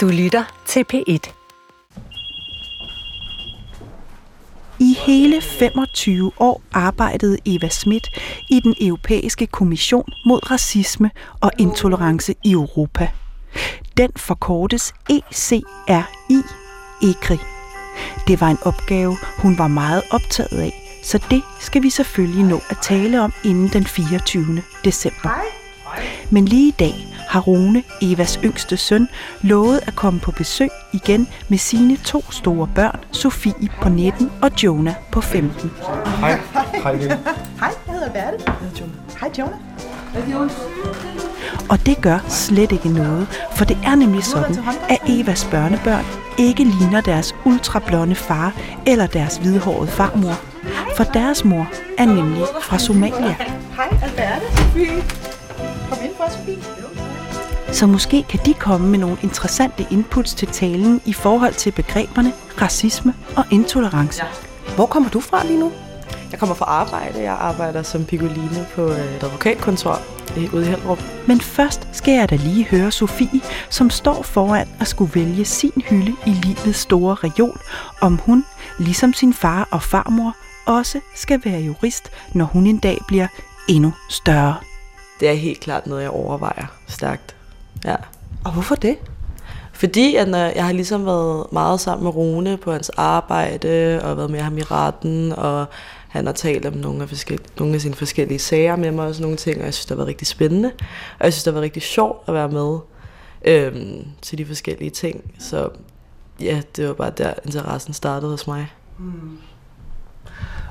Du lytter til P1. I hele 25 år arbejdede Eva Schmidt i den europæiske kommission mod racisme og intolerance i Europa. Den forkortes ECRI, ECRI. Det var en opgave, hun var meget optaget af, så det skal vi selvfølgelig nå at tale om inden den 24. december. Men lige i dag har Rune, Evas yngste søn, lovet at komme på besøg igen med sine to store børn, Sofie på 19 og Jonah på 15. Hej. Hej. Hej, jeg hedder Bertel. Jeg hedder Jonah. Hej, Jonah. Og det gør slet ikke noget, for det er nemlig sådan, at Evas børnebørn ikke ligner deres ultrablonde far eller deres hvidhårede farmor. For deres mor er nemlig fra Somalia. Hej, Alberte. Sofie. Kom ind for, Sofie. Så måske kan de komme med nogle interessante inputs til talen i forhold til begreberne racisme og intolerance. Hvor kommer du fra lige nu? Jeg kommer fra arbejde. Jeg arbejder som picoline på øh, et advokatkontor øh, ude i Hellerup. Men først skal jeg da lige høre Sofie, som står foran at skulle vælge sin hylde i livets store reol, om hun, ligesom sin far og farmor, også skal være jurist, når hun en dag bliver endnu større. Det er helt klart noget, jeg overvejer stærkt. Ja. Og hvorfor det? Fordi at når jeg har ligesom været meget sammen med Rune på hans arbejde, og været med ham i retten, og han har talt om nogle af, forskellige, nogle af sine forskellige sager med mig og sådan nogle ting, og jeg synes, det har været rigtig spændende. Og jeg synes, det har været rigtig sjovt at være med øhm, til de forskellige ting. Så ja, det var bare der, interessen startede hos mig.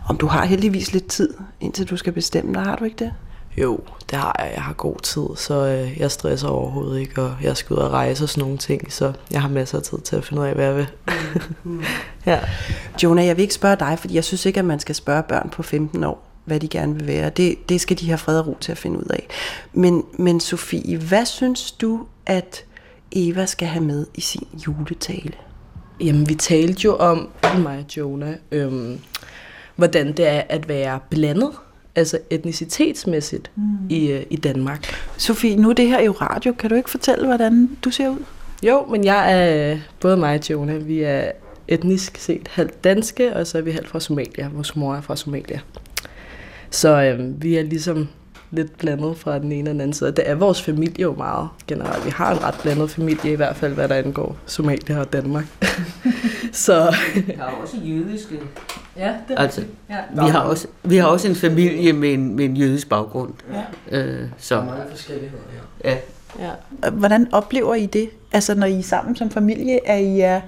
Om du har heldigvis lidt tid, indtil du skal bestemme dig, har du ikke det? Jo, det har jeg. Jeg har god tid, så øh, jeg stresser overhovedet ikke, og jeg skal ud og rejse og sådan nogle ting, så jeg har masser af tid til at finde ud af, hvad jeg vil. ja. Jonah, jeg vil ikke spørge dig, fordi jeg synes ikke, at man skal spørge børn på 15 år, hvad de gerne vil være. Det, det skal de have fred og ro til at finde ud af. Men, men Sofie, hvad synes du, at Eva skal have med i sin juletale? Jamen, vi talte jo om, mig og Jonah, øhm, hvordan det er at være blandet, altså etnicitetsmæssigt mm. i, øh, i Danmark. Sofie, nu er det her jo radio. Kan du ikke fortælle, hvordan du ser ud? Jo, men jeg er, både mig og Jonah, vi er etnisk set halvt danske, og så er vi halvt fra Somalia. Vores mor er fra Somalia. Så øhm, vi er ligesom lidt blandet fra den ene og den anden side. Det er vores familie jo meget generelt. Vi har en ret blandet familie, i hvert fald hvad der angår Somalia og Danmark. så Der er også jødiske. Ja, det Altså, Ja. vi har også, vi har også en familie med en, med en jødisk baggrund. Ja. Øh, så, Mange forskelligheder her. ja. ja. Hvordan oplever I det? Altså, når I er sammen som familie, er I er,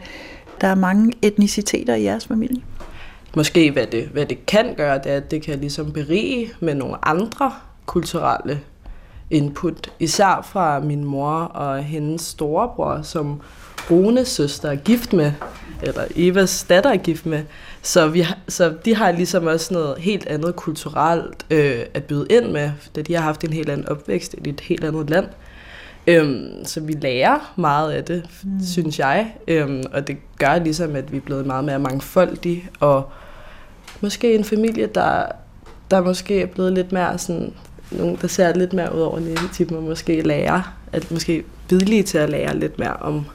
der er mange etniciteter i jeres familie? Måske hvad det, hvad det kan gøre, det er, at det kan ligesom berige med nogle andre kulturelle input. Især fra min mor og hendes storebror, som Runes søster er gift med, eller Evas datter er gift med. Så, vi, så de har ligesom også noget helt andet kulturelt øh, at byde ind med, da de har haft en helt anden opvækst i et helt andet land. Øhm, så vi lærer meget af det, mm. synes jeg. Øhm, og det gør ligesom, at vi er blevet meget mere mangfoldige, og måske en familie, der, der måske er blevet lidt mere sådan, nogen, der ser lidt mere ud over negativt, og måske lærer, at måske villige til at lære lidt mere om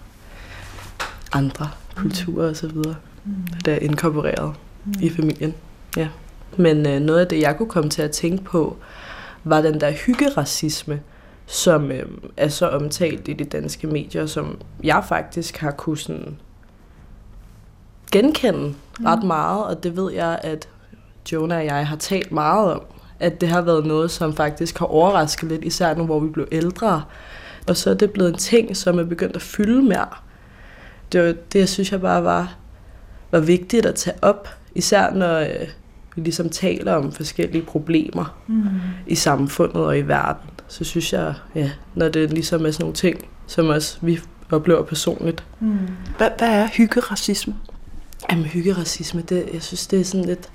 andre kulturer og så videre, mm. der er inkorporeret mm. i familien. Ja. Men øh, noget af det, jeg kunne komme til at tænke på, var den der hyggeracisme, som øh, er så omtalt i de danske medier, som jeg faktisk har kunnet sådan genkende mm. ret meget, og det ved jeg, at Jonah og jeg har talt meget om, at det har været noget, som faktisk har overrasket lidt, især nu, hvor vi blev ældre. Og så er det blevet en ting, som er begyndt at fylde mere. Det, var, det synes jeg bare var, var vigtigt at tage op, især når øh, vi ligesom taler om forskellige problemer mm. i samfundet og i verden. Så synes jeg, ja, når det ligesom er sådan nogle ting, som også vi oplever personligt. Hvad, hvad er hyggeracisme? Jamen, hyggeracisme, det, jeg synes, det er sådan lidt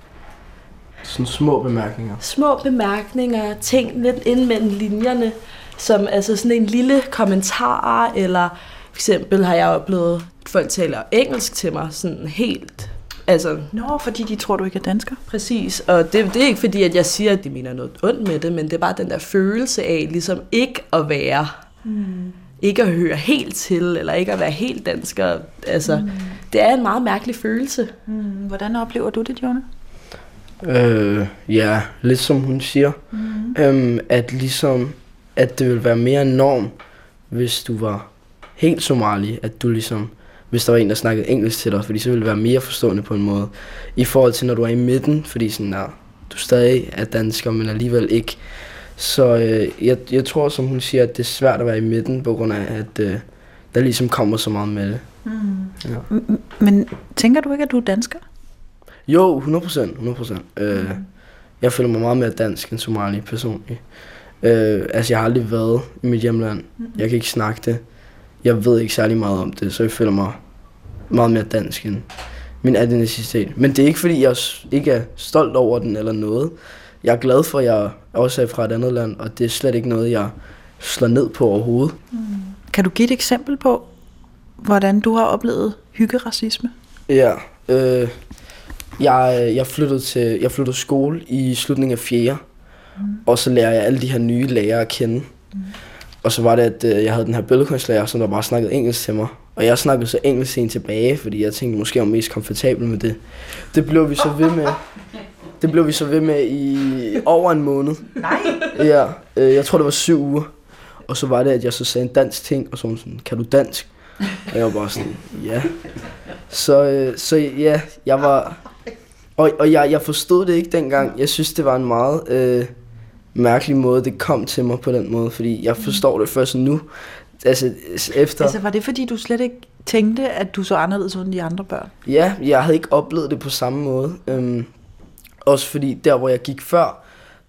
Sådan små bemærkninger. små bemærkninger, ting lidt ind mellem linjerne, som altså sådan en lille kommentar, eller for eksempel har jeg oplevet, at folk taler engelsk til mig, sådan helt, altså Nå, fordi de tror, du ikke er dansker. præcis, og det, det er ikke fordi, at jeg siger, at de mener noget ondt med det, men det er bare den der følelse af ligesom ikke at være mm. ikke at høre helt til, eller ikke at være helt dansker. Altså, mm. det er en meget mærkelig følelse. Mm, hvordan oplever du det, Jonah? Øh, ja, lidt som hun siger. Mm. Øhm, at ligesom, at det ville være mere norm, hvis du var helt somali, at du ligesom, hvis der var en, der snakkede engelsk til dig, fordi så ville det være mere forstående på en måde. I forhold til, når du er i midten, fordi sådan, nej, du stadig er dansker, men alligevel ikke. Så øh, jeg, jeg tror, som hun siger, at det er svært at være i midten, på grund af, at øh, der ligesom kommer så meget med det. Mm. Ja. Men tænker du ikke, at du er dansker? Jo, 100 procent. 100 procent. Øh, jeg føler mig meget mere dansk end somali personligt. Øh, altså, jeg har aldrig været i mit hjemland. Jeg kan ikke snakke det. Jeg ved ikke særlig meget om det, så jeg føler mig meget mere dansk end min etnicitet. Men det er ikke, fordi jeg ikke er stolt over den eller noget. Jeg er glad for, at jeg også er fra et andet land, og det er slet ikke noget, jeg slår ned på overhovedet. Mm. Kan du give et eksempel på, hvordan du har oplevet hyggeracisme? Ja, øh, jeg, jeg, flyttede til, jeg flyttede skole i slutningen af 4. Mm. Og så lærer jeg alle de her nye lærere at kende. Mm. Og så var det, at øh, jeg havde den her billedkunstlærer, som der bare snakkede engelsk til mig. Og jeg snakkede så engelsk en tilbage, fordi jeg tænkte måske, jeg var mest komfortabel med det. Det blev vi så ved med. Det blev vi så ved med i over en måned. Nej. Ja, øh, jeg tror det var syv uger. Og så var det, at jeg så sagde en dansk ting, og så var sådan, kan du dansk? Og jeg var bare sådan, ja. Så, øh, så ja, jeg var... Og, og jeg, jeg forstod det ikke dengang. Jeg synes, det var en meget øh, mærkelig måde, det kom til mig på den måde. Fordi jeg forstår det først nu. Altså, efter... Altså, var det fordi, du slet ikke tænkte, at du så anderledes ud end de andre børn? Ja, jeg havde ikke oplevet det på samme måde. Øhm, også fordi der, hvor jeg gik før,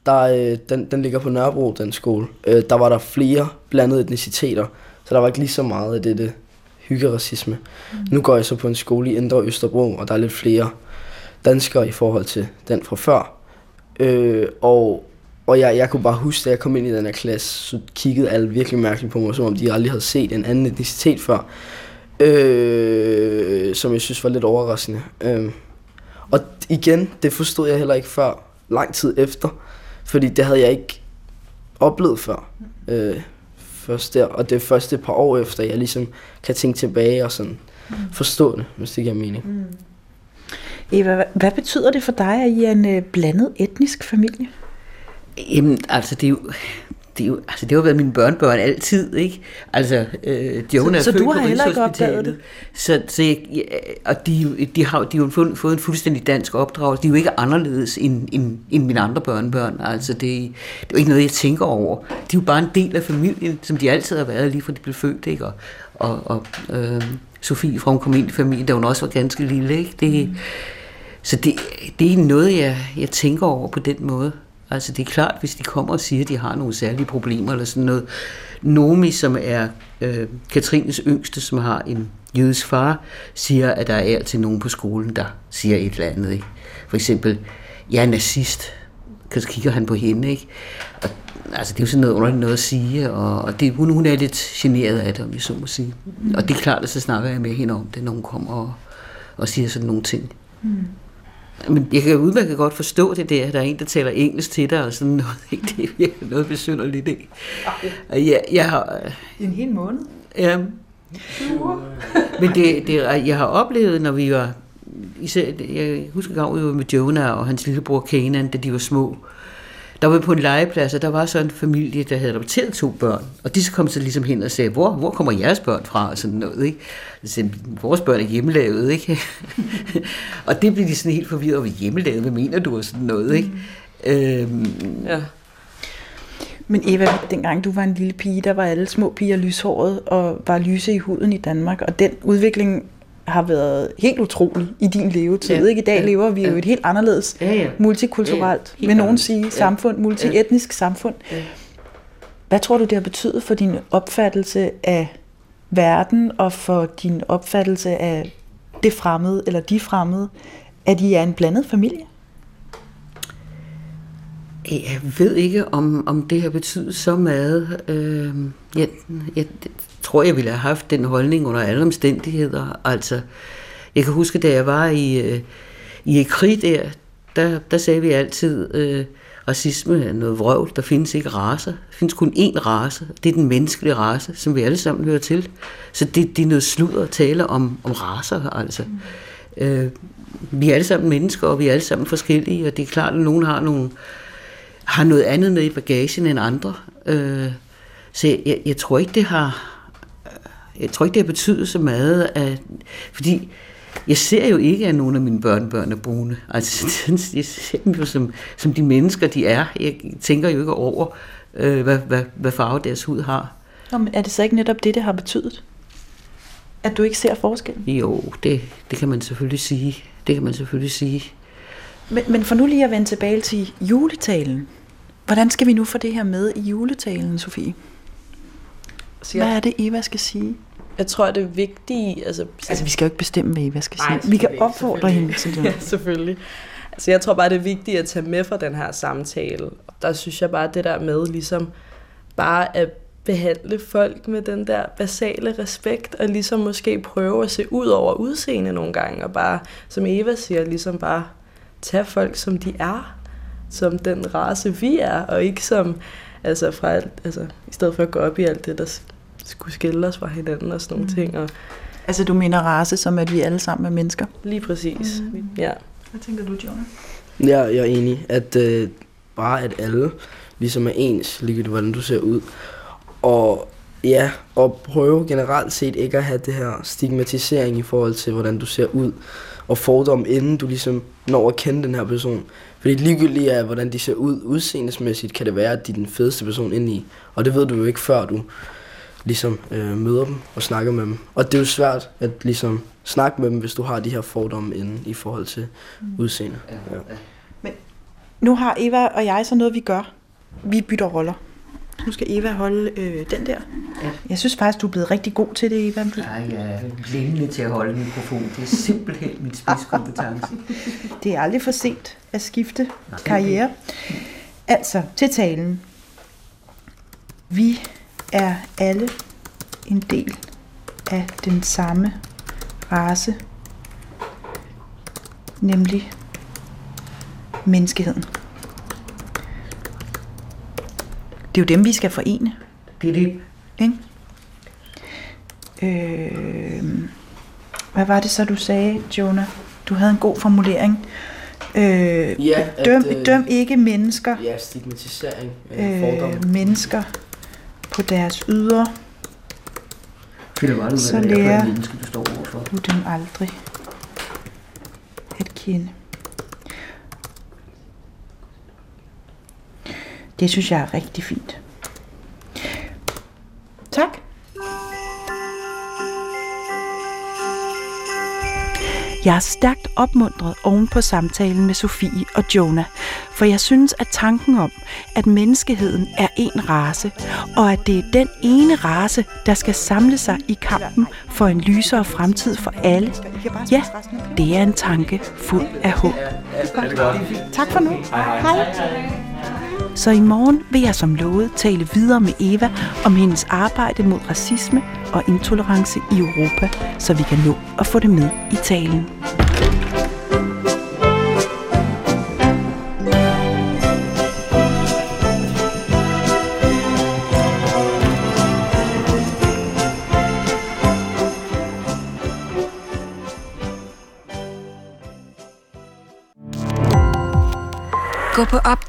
der, øh, den, den ligger på Nørrebro, den skole. Øh, der var der flere blandede etniciteter, så der var ikke lige så meget af det, det hyggeracisme. Mm. Nu går jeg så på en skole i Indre Østerbro, og der er lidt flere danskere i forhold til den fra før. Øh, og og jeg, jeg kunne bare huske, da jeg kom ind i den her klasse, så kiggede alle virkelig mærkeligt på mig, som om de aldrig havde set en anden etnicitet før. Øh, som jeg synes var lidt overraskende. Øh, og igen, det forstod jeg heller ikke før, lang tid efter. Fordi det havde jeg ikke oplevet før. Øh, først der, og det er først et par år efter, jeg ligesom kan tænke tilbage og sådan mm. forstå det, hvis det giver mening. Mm. Eva, hvad, betyder det for dig, at I er en øh, blandet etnisk familie? Jamen, altså det er jo, det, er jo, altså, det har været mine børnebørn altid, ikke? Altså, øh, Jonah så, så du har heller ikke opdaget det? Så, så jeg, ja, og de, de har, de har fået, fået en fuldstændig dansk opdragelse. De er jo ikke anderledes end, end, end mine andre børnebørn. Altså, det, det er jo ikke noget, jeg tænker over. De er jo bare en del af familien, som de altid har været, lige fra de blev født, ikke? Og, og, og øh, Sofie fra hun kom ind i familien, da hun også var ganske lille, ikke? Det, mm. Så det, det er noget, jeg, jeg tænker over på den måde. Altså det er klart, hvis de kommer og siger, at de har nogle særlige problemer eller sådan noget. Nomi, som er øh, Katrines yngste, som har en jødisk far, siger, at der er altid nogen på skolen, der siger et eller andet. Ikke? For eksempel, jeg er nazist. Så kigger han på hende, ikke? Og, altså, det er jo sådan noget underligt noget at sige, og, og det, hun, hun er lidt generet af det, om jeg så må sige. Og det er klart, at så snakker jeg med hende om det, når hun kommer og, og siger sådan nogle ting. Mm. Men jeg kan udmærket godt forstå det der, at der er en, der taler engelsk til dig og sådan noget. Ikke? Det er virkelig noget besynderligt. Ikke? Okay. Jeg, jeg har, I en hel måned? Ja. Men det, det, jeg har oplevet, når vi var... Især, jeg husker gang, vi var med Jonah og hans lillebror Kanan, da de var små der var vi på en legeplads, og der var så en familie, der havde adopteret to børn. Og de så kom så ligesom hen og sagde, hvor, hvor kommer jeres børn fra? Og sådan noget, ikke? Så vores børn er hjemmelavet, ikke? og det blev de sådan helt forvirret over, hjemmelavet, hvad mener du? Og sådan noget, ikke? Mm. Øhm, ja. Men Eva, dengang du var en lille pige, der var alle små piger lyshåret og var lyse i huden i Danmark, og den udvikling har været helt utrolig i din levetid. Ja, ikke? I dag ja, lever vi ja. jo et helt anderledes ja, ja. multikulturelt, ja, vil nogen sige, samfund, multietnisk ja. samfund. Ja. Hvad tror du, det har betydet for din opfattelse af verden og for din opfattelse af det fremmede eller de fremmede, at I er en blandet familie? Jeg ved ikke, om, om det har betydet så meget. Øh, jeg, jeg tror, jeg ville have haft den holdning under alle omstændigheder. Altså, jeg kan huske, da jeg var i, øh, i krig der, der, der sagde vi altid, øh, racisme er noget vrøvl. Der findes ikke raser. Der findes kun én race. Det er den menneskelige race, som vi alle sammen hører til. Så det, det er noget sludder at tale om, om raser, altså. Mm. Øh, vi er alle sammen mennesker, og vi er alle sammen forskellige, og det er klart, at nogen har, nogle, har noget andet med i bagagen end andre. Øh, så jeg, jeg tror ikke, det har jeg tror ikke, det har betydet så meget, at, fordi jeg ser jo ikke, at nogle af mine børnebørn er brune. Altså, jeg ser dem jo som, som de mennesker, de er. Jeg tænker jo ikke over, øh, hvad, hvad, hvad farve deres hud har. Nå, men er det så ikke netop det, det har betydet? At du ikke ser forskellen? Jo, det, det kan man selvfølgelig sige. Det kan man selvfølgelig sige. Men, men for nu lige at vende tilbage til juletalen. Hvordan skal vi nu få det her med i juletalen, Sofie? Så jeg, Hvad er det, Eva skal sige? jeg tror, det er vigtigt... Altså, Altså, vi skal jo ikke bestemme, hvad Eva skal Nej, sige. Vi kan opfordre hende til det. ja, selvfølgelig. Altså, jeg tror bare, det er vigtigt at tage med fra den her samtale. Der synes jeg bare, det der med ligesom bare at behandle folk med den der basale respekt, og ligesom måske prøve at se ud over udseende nogle gange, og bare, som Eva siger, ligesom bare tage folk, som de er, som den race, vi er, og ikke som, altså, fra alt, altså, i stedet for at gå op i alt det, der skulle skille os fra hinanden og sådan nogle mm. ting, og Altså, du mener race, som at vi alle sammen er mennesker? lige præcis, mm. ja. Hvad tænker du, Jonah? Ja, jeg er enig, at øh, bare at alle ligesom er ens, ligegyldigt hvordan du ser ud. Og ja, og prøve generelt set ikke at have det her stigmatisering i forhold til, hvordan du ser ud. Og fordom, inden du ligesom når at kende den her person. Fordi ligegyldigt af, hvordan de ser ud udseendesmæssigt, kan det være, at de er den fedeste person indeni. Og det ved du jo ikke, før du ligesom øh, møder dem og snakker med dem. Og det er jo svært at ligesom snakke med dem, hvis du har de her fordomme inden i forhold til udseende. Ja. Nu har Eva og jeg så noget, vi gør. Vi bytter roller. Nu skal Eva holde øh, den der. Ja. Jeg synes faktisk, du er blevet rigtig god til det, Eva. Nej, jeg er længende til at holde mikrofon. Det er simpelthen min spidskompetence. Det er aldrig for sent at skifte karriere. Altså, til talen. Vi er alle en del af den samme race, nemlig menneskeheden. Det er jo dem, vi skal forene. Det er det. Ikke? Øh, hvad var det så, du sagde, Jonah? Du havde en god formulering. Øh, Ja, at, døm, øh, døm ikke mennesker, Ja, stigmatisering, øh, fordomme. øh, mennesker på deres ydre, Finder godt ud Så af, hvad det er for menneske, du står overfor. du dem aldrig at kende. Det synes jeg er rigtig fint. Tak. Jeg er stærkt opmuntret oven på samtalen med Sofie og Jonah, for jeg synes, at tanken om, at menneskeheden er en race, og at det er den ene race, der skal samle sig i kampen for en lysere fremtid for alle, ja, det er en tanke fuld af håb. Tak for nu. Hej. Så i morgen vil jeg som lovet tale videre med Eva om hendes arbejde mod racisme og intolerance i Europa, så vi kan nå at få det med i talen.